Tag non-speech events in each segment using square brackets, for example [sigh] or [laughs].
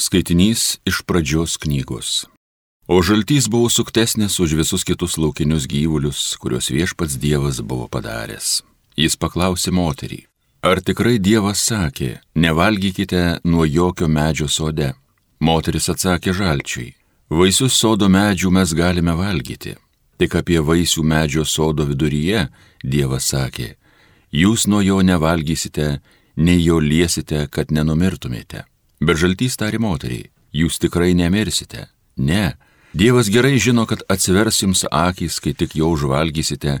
Skaitinys iš pradžios knygos. O žaltys buvo suktesnis už visus kitus laukinius gyvulius, kuriuos viešpats Dievas buvo padaręs. Jis paklausė moterį, ar tikrai Dievas sakė, nevalgykite nuo jokio medžio sode. Moteris atsakė žalčiui, vaisius sodo medžių mes galime valgyti, tik apie vaisių medžio sodo viduryje Dievas sakė, jūs nuo jo nevalgysite, nei jo liesite, kad nenumirtumėte. Bet žaltys tari moteriai, jūs tikrai nemirsite. Ne, Dievas gerai žino, kad atsivers jums akys, kai tik jau užvalgysite,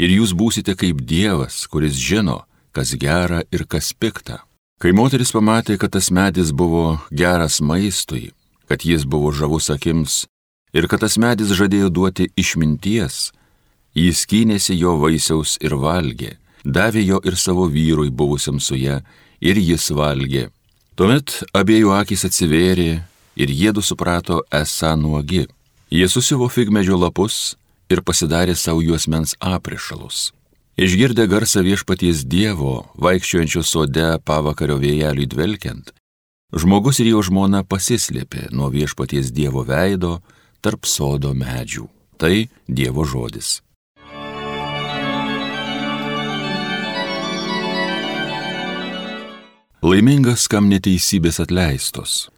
ir jūs būsite kaip Dievas, kuris žino, kas gera ir kas pikta. Kai moteris pamatė, kad tas medis buvo geras maistui, kad jis buvo žavus akims ir kad tas medis žadėjo duoti išminties, jis kynėsi jo vaisiaus ir valgė, davė jo ir savo vyrui buvusiam su ją, ir jis valgė. Tuomet abiejų akis atsivėrė ir jėdu suprato esą nuogi. Jie susivo figmedžio lapus ir pasidarė savo juosmens aprišalus. Išgirdę garsą viešpaties Dievo, vaikščiojančio sode pavakario vėjeliui dvelkiant, žmogus ir jo žmona pasislėpė nuo viešpaties Dievo veido tarp sodo medžių. Tai Dievo žodis. Laimingas, kam neteisybės atleistos.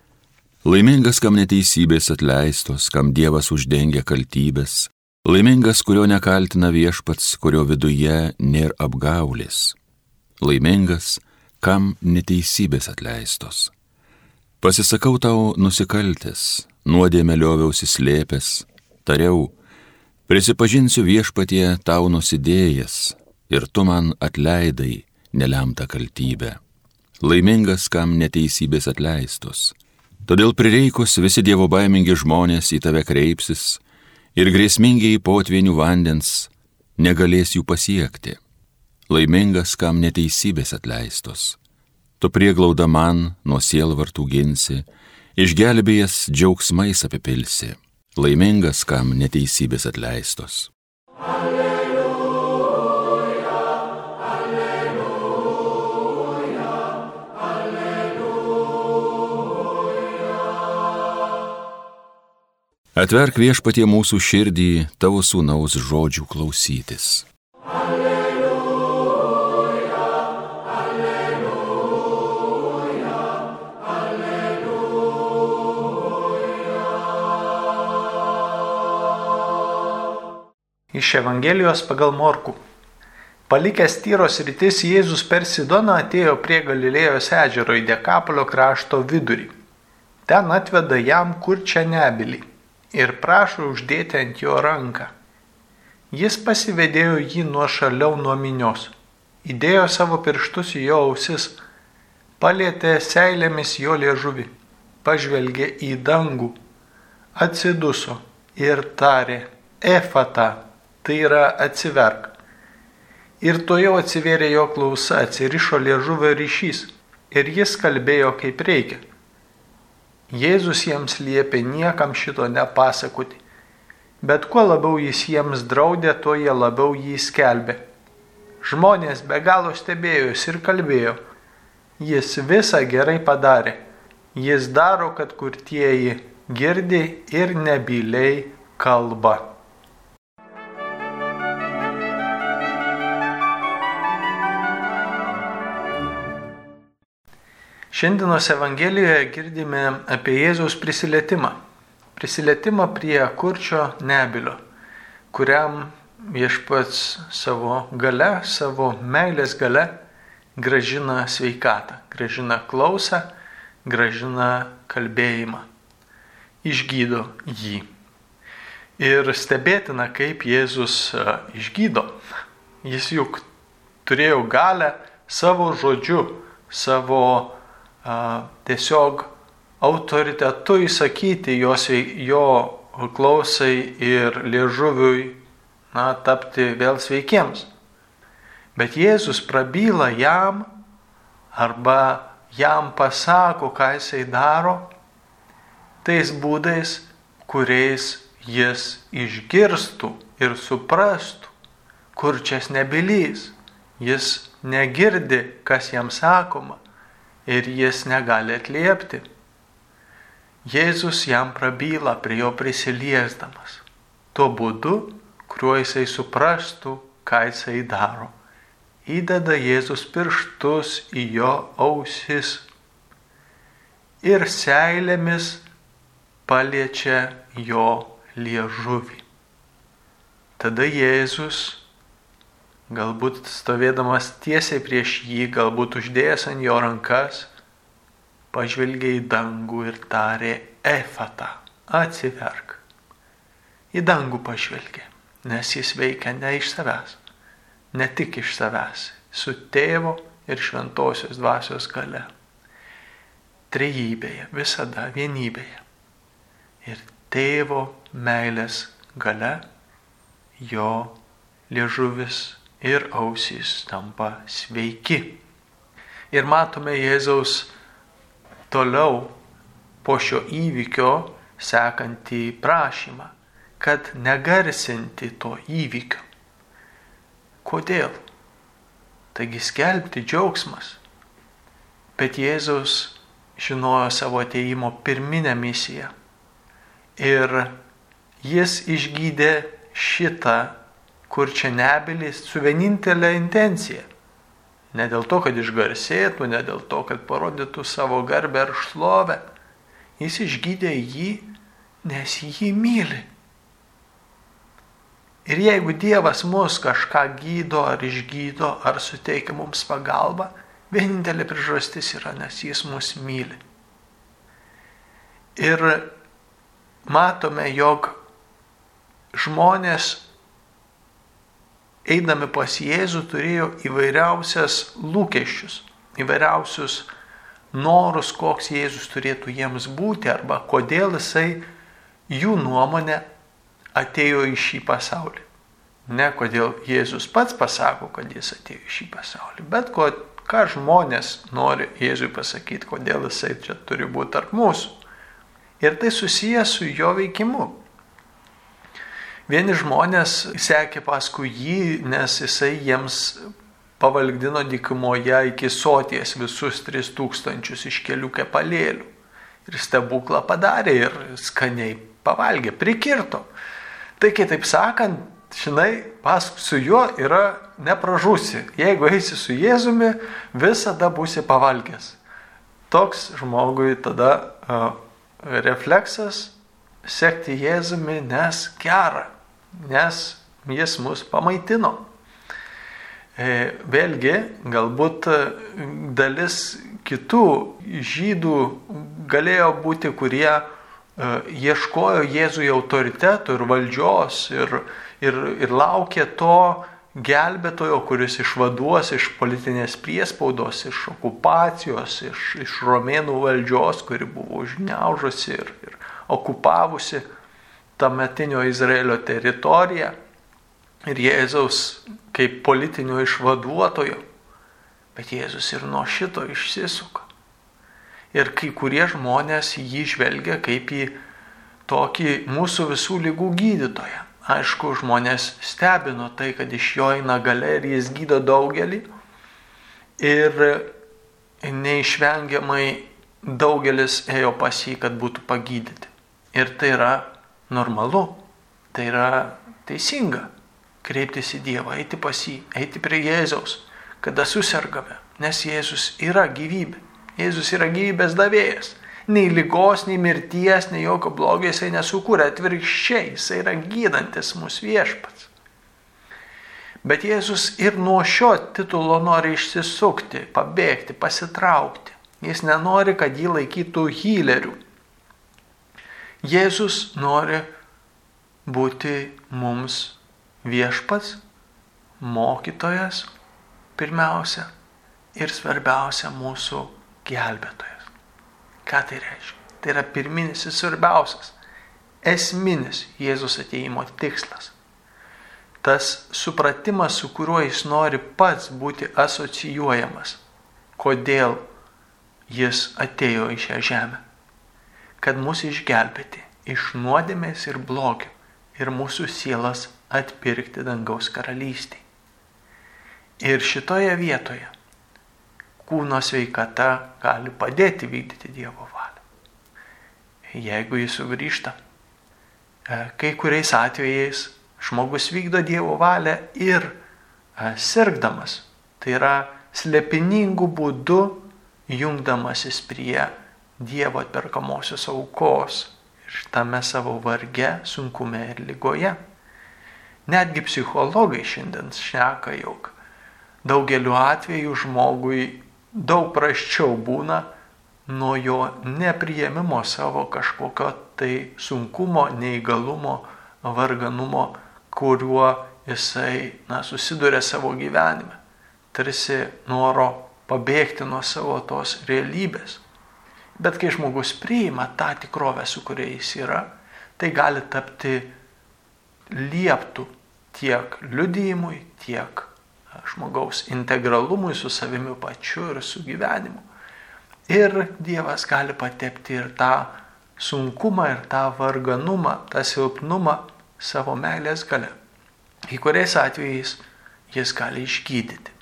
Laimingas, kam neteisybės atleistos, kam Dievas uždengia kaltybės. Laimingas, kurio nekaltina viešpats, kurio viduje nėra apgaulės. Laimingas, kam neteisybės atleistos. Pasisakau tau nusikaltęs, nuodėmė lioviausi slėpęs, tariau, prisipažinsiu viešpatie tau nusidėjęs ir tu man atleidai nelemtą kaltybę laimingas, kam neteisybės atleistos. Todėl prireikus visi dievo baimingi žmonės į tave kreipsis ir grėsmingiai potvienių vandens negalės jų pasiekti. Laimingas, kam neteisybės atleistos. Tu prieglauda man nuo sielvartų ginsi, išgelbėjęs džiaugsmais apipilsi. Laimingas, kam neteisybės atleistos. Alleluja. Atverk viešpatie mūsų širdį tavo sūnaus žodžių klausytis. Alleluja, alleluja, alleluja. Iš Evangelijos pagal Morku. Palikęs tyros rytis, Jėzus per Sidoną atėjo prie Galilėjos ežero į Dekapolio krašto vidurį. Ten atveda jam kur čia nebilį ir prašo uždėti ant jo ranką. Jis pasivedėjo jį nuo šaliau nuo minios, įdėjo savo pirštus į jo ausis, palėtė seilėmis jo liežuvį, pažvelgė į dangų, atsiduso ir tarė, efata, tai yra atsiverk. Ir to jau atsivėrė jo klausa, atsirišo liežuvio ryšys ir jis kalbėjo kaip reikia. Jėzus jiems liepė niekam šito nepasakoti, bet kuo labiau jis jiems draudė, tuo jie labiau jį skelbė. Žmonės be galo stebėjosi ir kalbėjo, jis visą gerai padarė, jis daro, kad kurtieji girdi ir nebyliai kalba. Šiandienos Evangelijoje girdime apie Jėzaus prisilietimą. Prisilietimą prie kurčio nebilio, kuriam viešpats savo gale, savo meilės gale gražina sveikatą, gražina klausą, gražina kalbėjimą, išgydo jį. Ir stebėtina, kaip Jėzus e, išgydo. Jis juk turėjo galę savo žodžiu, savo tiesiog autoritetu įsakyti jos, jo klausai ir liežuviui na, tapti vėl sveikiems. Bet Jėzus prabyla jam arba jam pasako, ką jisai daro, tais būdais, kuriais jis išgirstų ir suprastų, kur čia nebylys. Jis negirdi, kas jam sakoma ir jis negali atliepti. Jėzus jam prabyla prie jo prisiliesdamas. Tuo būdu, kuriuo jisai suprastų, ką jisai daro. Įdeda Jėzus pirštus į jo ausis ir seilėmis paliečia jo liežuvį. Tada Jėzus, galbūt stovėdamas tiesiai prieš jį, galbūt uždėjęs ant jo rankas, pažvelgė į dangų ir tarė Efata, atsiverk. Į dangų pažvelgė, nes jis veikia ne iš savęs, ne tik iš savęs, su tėvo ir šventosios dvasios gale. Trejybėje, visada vienybėje. Ir tėvo meilės gale jo liežuvis ir ausys tampa sveiki. Ir matome Jėzaus toliau po šio įvykio sekantį prašymą, kad negarsinti to įvykio. Kodėl? Taigi skelbti džiaugsmas. Bet Jėzus žinojo savo ateimo pirminę misiją. Ir jis išgydė šitą, kur čia nebelis, su vienintelė intencija Ne dėl to, kad išgarsėtų, ne dėl to, kad parodytų savo garbę ar šlovę. Jis išgydė jį, nes jį myli. Ir jeigu Dievas mus kažką gydo ar išgydo ar suteikia mums pagalbą, vienintelė priežastis yra, nes Jis mus myli. Ir matome, jog žmonės eidami pas Jėzų turėjo įvairiausias lūkesčius, įvairiausius norus, koks Jėzus turėtų jiems būti arba kodėl jisai jų nuomonė atėjo į šį pasaulį. Ne kodėl Jėzus pats pasako, kad jis atėjo į šį pasaulį, bet ko, ką žmonės nori Jėzui pasakyti, kodėl jisai čia turi būti tarp mūsų. Ir tai susijęs su jo veikimu. Vieni žmonės sekė paskui jį, nes jisai jiems pavalgdino dykumoje iki soties visus 3000 iš kelių kepalėlių. Ir stebuklą padarė ir skaniai pavalgė, prikirto. Tai kitaip sakant, žinai, paskui su juo yra nepražusi. Jeigu eisi su Jėzumi, visada būsi pavalgęs. Toks žmogui tada uh, refleksas sekti Jėzumi, nes gera nes jis mus pamaitino. E, vėlgi, galbūt e, dalis kitų žydų galėjo būti, kurie e, ieškojo Jėzui autoritetų ir valdžios ir, ir, ir laukė to gelbėtojo, kuris išvaduos iš politinės priespaudos, iš okupacijos, iš, iš romėnų valdžios, kuri buvo užgneužusi ir, ir okupavusi tuometinio Izraelio teritoriją ir Jėzaus kaip politinio išvaduotojo. Bet Jėzus ir nuo šito išsisuka. Ir kai kurie žmonės jį žvelgia kaip į tokį mūsų visų lygų gydytoją. Aišku, žmonės stebino tai, kad iš jo eina gale ir jis gydo daugelį. Ir neišvengiamai daugelis ėjo pas jį, kad būtų pagydyti. Ir tai yra normalu, tai yra teisinga kreiptis į Dievą, eiti pas jį, eiti prie Jėzaus, kada susirgame, nes Jėzus yra gyvybė. Jėzus yra gyvybės davėjas. Nei lygos, nei mirties, nei jokio blogio jisai nesukūrė, atvirkščiai jisai yra gydantis mūsų viešpats. Bet Jėzus ir nuo šio titulo nori išsisukti, pabėgti, pasitraukti. Jis nenori, kad jį laikytų hylerių. Jėzus nori būti mums viešpats, mokytojas pirmiausia ir svarbiausia mūsų gelbėtojas. Ką tai reiškia? Tai yra pirminis ir svarbiausias, esminis Jėzus ateimo tikslas. Tas supratimas, su kuriuo jis nori pats būti asocijuojamas. Kodėl jis atėjo į šią žemę kad mus išgelbėti iš nuodėmės ir blogio ir mūsų sielas atpirkti dangaus karalystį. Ir šitoje vietoje kūno sveikata gali padėti vykdyti Dievo valią. jeigu jis sugrįžta. E, kai kuriais atvejais žmogus vykdo Dievo valią ir e, sirgdamas, tai yra slepiningų būdų jungdamasis prie Dievo atperkamosios aukos ir tame savo varge, sunkume ir lygoje. Netgi psichologai šiandien šneka, jog daugeliu atveju žmogui daug praščiau būna nuo jo nepriėmimo savo kažkokio tai sunkumo, neįgalumo, varganumo, kuriuo jisai na, susiduria savo gyvenime. Tarsi noro pabėgti nuo savo tos realybės. Bet kai žmogus priima tą tikrovę, su kuria jis yra, tai gali tapti lieptų tiek liudijimui, tiek žmogaus integralumui su savimi pačiu ir su gyvenimu. Ir Dievas gali patepti ir tą sunkumą, ir tą varganumą, tą silpnumą savo meilės gale. Kai kuriais atvejais jis gali išgydyti.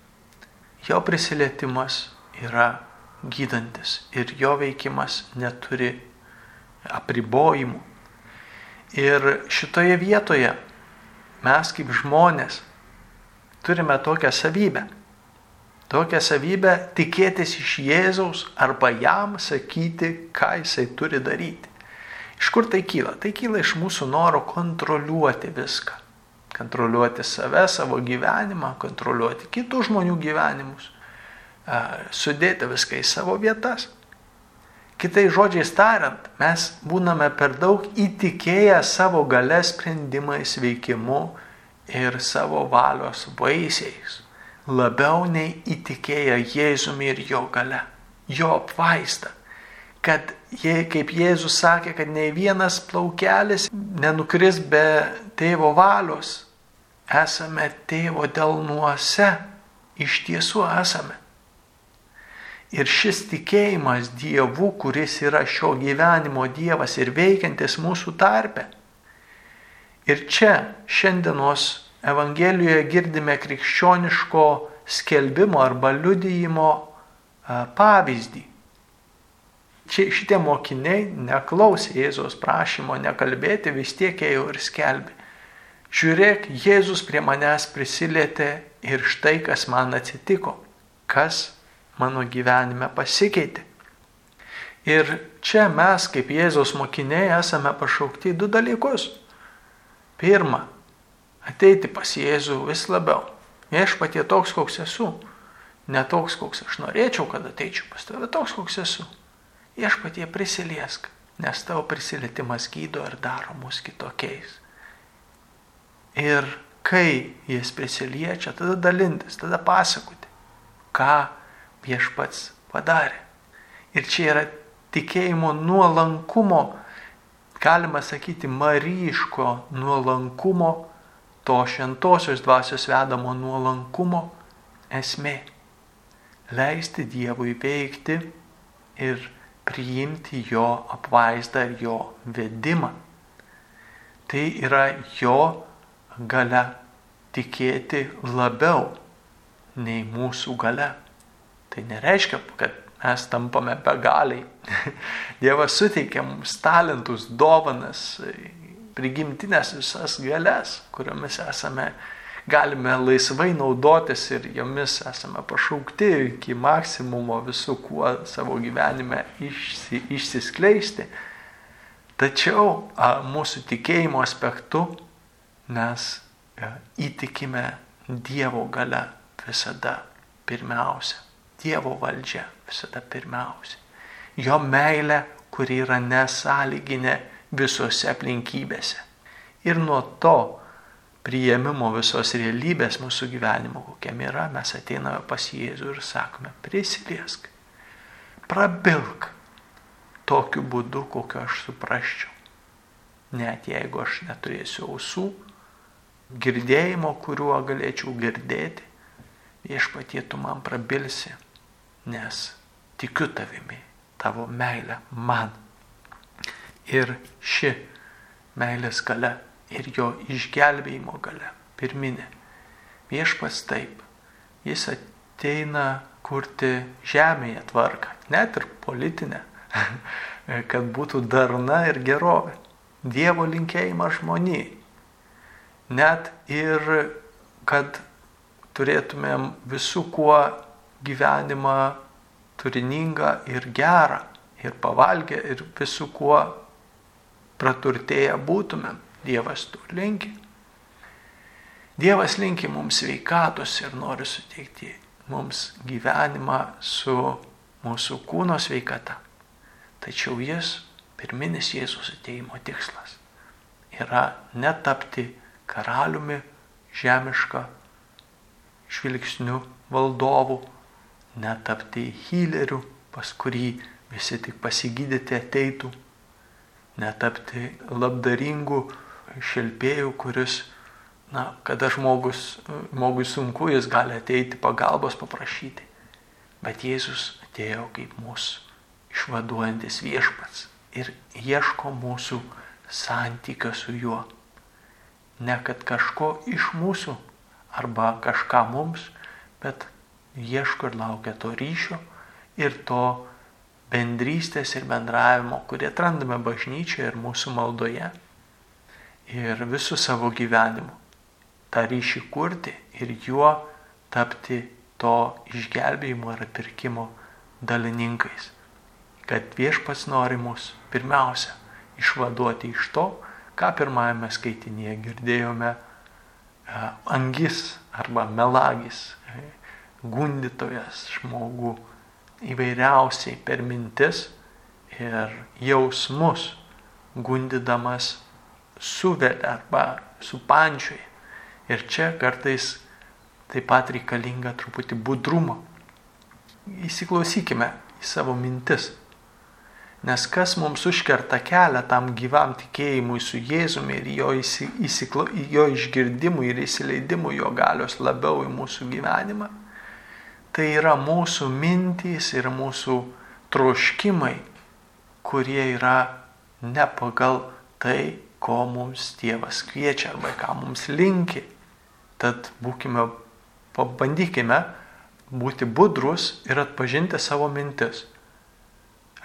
Jo prisilietimas yra gydantis ir jo veikimas neturi apribojimų. Ir šitoje vietoje mes kaip žmonės turime tokią savybę tokią savybę tikėtis iš Jėzaus arba jam sakyti, ką jisai turi daryti. Iš kur tai kyla? Tai kyla iš mūsų noro kontroliuoti viską. Kontroliuoti save, savo gyvenimą, kontroliuoti kitų žmonių gyvenimus, sudėti viską į savo vietas. Kitai žodžiai tariant, mes būname per daug įtikėję savo gale sprendimais, veikimu ir savo valios vaisiais labiau nei įtikėję Jėzumi ir jo gale, jo apvaizdą. Kad jie, kaip Jėzus sakė, kad nei vienas plaukelis nenukris be tėvo valios, esame tėvo delnuose, iš tiesų esame. Ir šis tikėjimas Dievu, kuris yra šio gyvenimo Dievas ir veikiantis mūsų tarpe. Ir čia šiandienos Evangelijoje girdime krikščioniško skelbimo arba liudijimo pavyzdį. Čia šitie mokiniai neklausė Jėzos prašymo nekalbėti, vis tiek ėjo ir skelbė. Žiūrėk, Jėzus prie manęs prisilietė ir štai kas man atsitiko, kas mano gyvenime pasikeitė. Ir čia mes kaip Jėzos mokiniai esame pašaukti du dalykus. Pirma, ateiti pas Jėzų vis labiau. Viešpatie toks, koks esu. Ne toks, koks aš norėčiau, kad ateičiau pas tave, toks, koks esu. Viešpatie prisiliesk, nes tavo prisilietimas gydo ir daro mus kitokiais. Ir kai jis prisiliečia, tada dalintis, tada pasakoti, ką viešpats padarė. Ir čia yra tikėjimo nuolankumo, galima sakyti, maryško nuolankumo to šventosios dvasios vedamo nuolankumo esmė. Leisti Dievui veikti ir priimti jo apvaizdą ir jo vedimą. Tai yra jo gale tikėti labiau nei mūsų gale. Tai nereiškia, kad mes tampame begaliai. [laughs] Dievas suteikia mums talentus, dovanas, prigimtinės visas galias, kuriomis esame, galime laisvai naudotis ir jomis esame pašaukti iki maksimumo visų, kuo savo gyvenime išsi, išsiskleisti. Tačiau a, mūsų tikėjimo aspektu mes a, įtikime Dievo gale visada pirmiausia. Dievo valdžia visada pirmiausia. Jo meilė, kuri yra nesąlyginė visose aplinkybėse. Ir nuo to priėmimo visos realybės mūsų gyvenimo, kokiam yra, mes ateiname pas Jėzų ir sakome, prisiliesk, prabilk tokiu būdu, kokiu aš suprasčiau. Net jeigu aš neturėsiu ausų, girdėjimo, kuriuo galėčiau girdėti, viešpatie tu man prabilsi, nes tikiu tavimi, tavo meilę man ir ši meilės gale ir jo išgelbėjimo gale, pirminė. Viešpas taip, jis ateina kurti žemėje tvarką, net ir politinę, [laughs] kad būtų darna ir gerovė. Dievo linkėjimas žmoniai. Net ir kad turėtumėm visų kuo gyvenimą turiningą ir gerą, ir pavalgę, ir visų kuo praturtėję būtumėm. Dievas to linki. Dievas linki mums sveikatos ir nori suteikti mums gyvenimą su mūsų kūno sveikata. Tačiau jis, pirminis Jėzus ateimo tikslas, yra netapti karaliumi žemišką žvilgsniu valdovu, netapti hyleriu, pas kurį visi tik pasigydyti ateitų, netapti labdaringu šelpėjų, kuris, na, kada žmogus, žmogui sunku, jis gali ateiti pagalbos paprašyti. Bet Jėzus atėjo kaip mūsų išvaduojantis viešpats ir ieško mūsų santykio su juo. Ne kad kažko iš mūsų arba kažką mums, bet ieško ir laukia to ryšio ir to bendrystės ir bendravimo, kurį atrandame bažnyčioje ir mūsų maldoje. Ir visų savo gyvenimu tą ryšį kurti ir juo tapti to išgelbėjimo ir atpirkimo dalininkais. Kad viešpats nori mus pirmiausia išvaduoti iš to, ką pirmajame skaitinėje girdėjome angis arba melagis, gundytojas žmogų įvairiausiai per mintis ir jausmus gundydamas suvelia arba supančioje. Ir čia kartais taip pat reikalinga truputį budrumo. Įsiklausykime į savo mintis. Nes kas mums užkerta kelią tam gyvam tikėjimui su Jėzumi ir jo, įsiklo, jo išgirdimui ir įsileidimui jo galios labiau į mūsų gyvenimą, tai yra mūsų mintys ir mūsų troškimai, kurie yra ne pagal tai, ko mums Dievas kviečia arba ką mums linki. Tad būkime, pabandykime būti budrus ir atpažinti savo mintis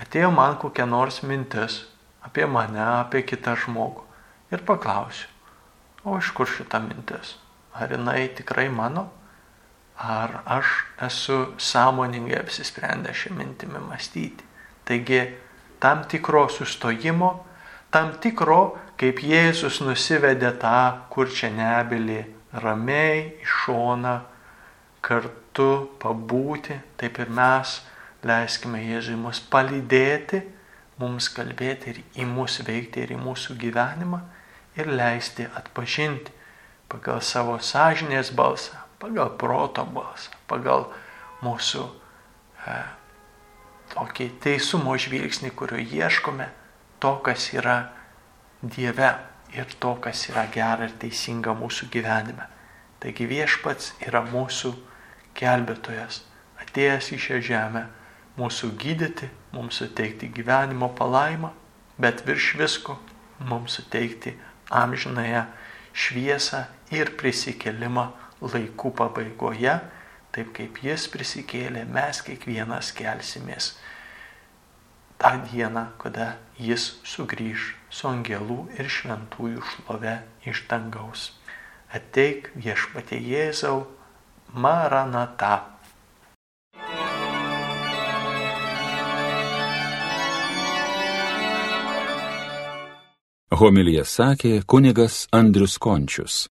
atėjo man kokia nors mintis apie mane, apie kitą žmogų ir paklausiu, o iš kur šita mintis? Ar jinai tikrai mano? Ar aš esu sąmoningai apsisprendęs šią mintimį mąstyti? Taigi, tam tikro sustojimo, tam tikro, kaip Jėzus nusivedė tą kurčią nebylį ramiai į šoną, kartu pabūti, taip ir mes Leiskime Jėzui mus palydėti, mums kalbėti ir į mūsų veikti ir į mūsų gyvenimą ir leisti atpažinti pagal savo sąžinės balsą, pagal proto balsą, pagal mūsų e, tokį teisumo žvilgsnį, kurio ieškome, to, kas yra Dieve ir to, kas yra gera ir teisinga mūsų gyvenime. Taigi viešpats yra mūsų gelbėtojas, atėjęs į šią žemę mūsų gydyti, mums suteikti gyvenimo palaimą, bet virš visko mums suteikti amžinąją šviesą ir prisikelimą laikų pabaigoje, taip kaip jis prisikėlė, mes kiekvienas kelsimės tą dieną, kada jis sugrįž su angelų ir šventųjų šlove iš dangaus. Ateik viešpatie Jėzau, Maranata. Homilija sakė kunigas Andrius Končius.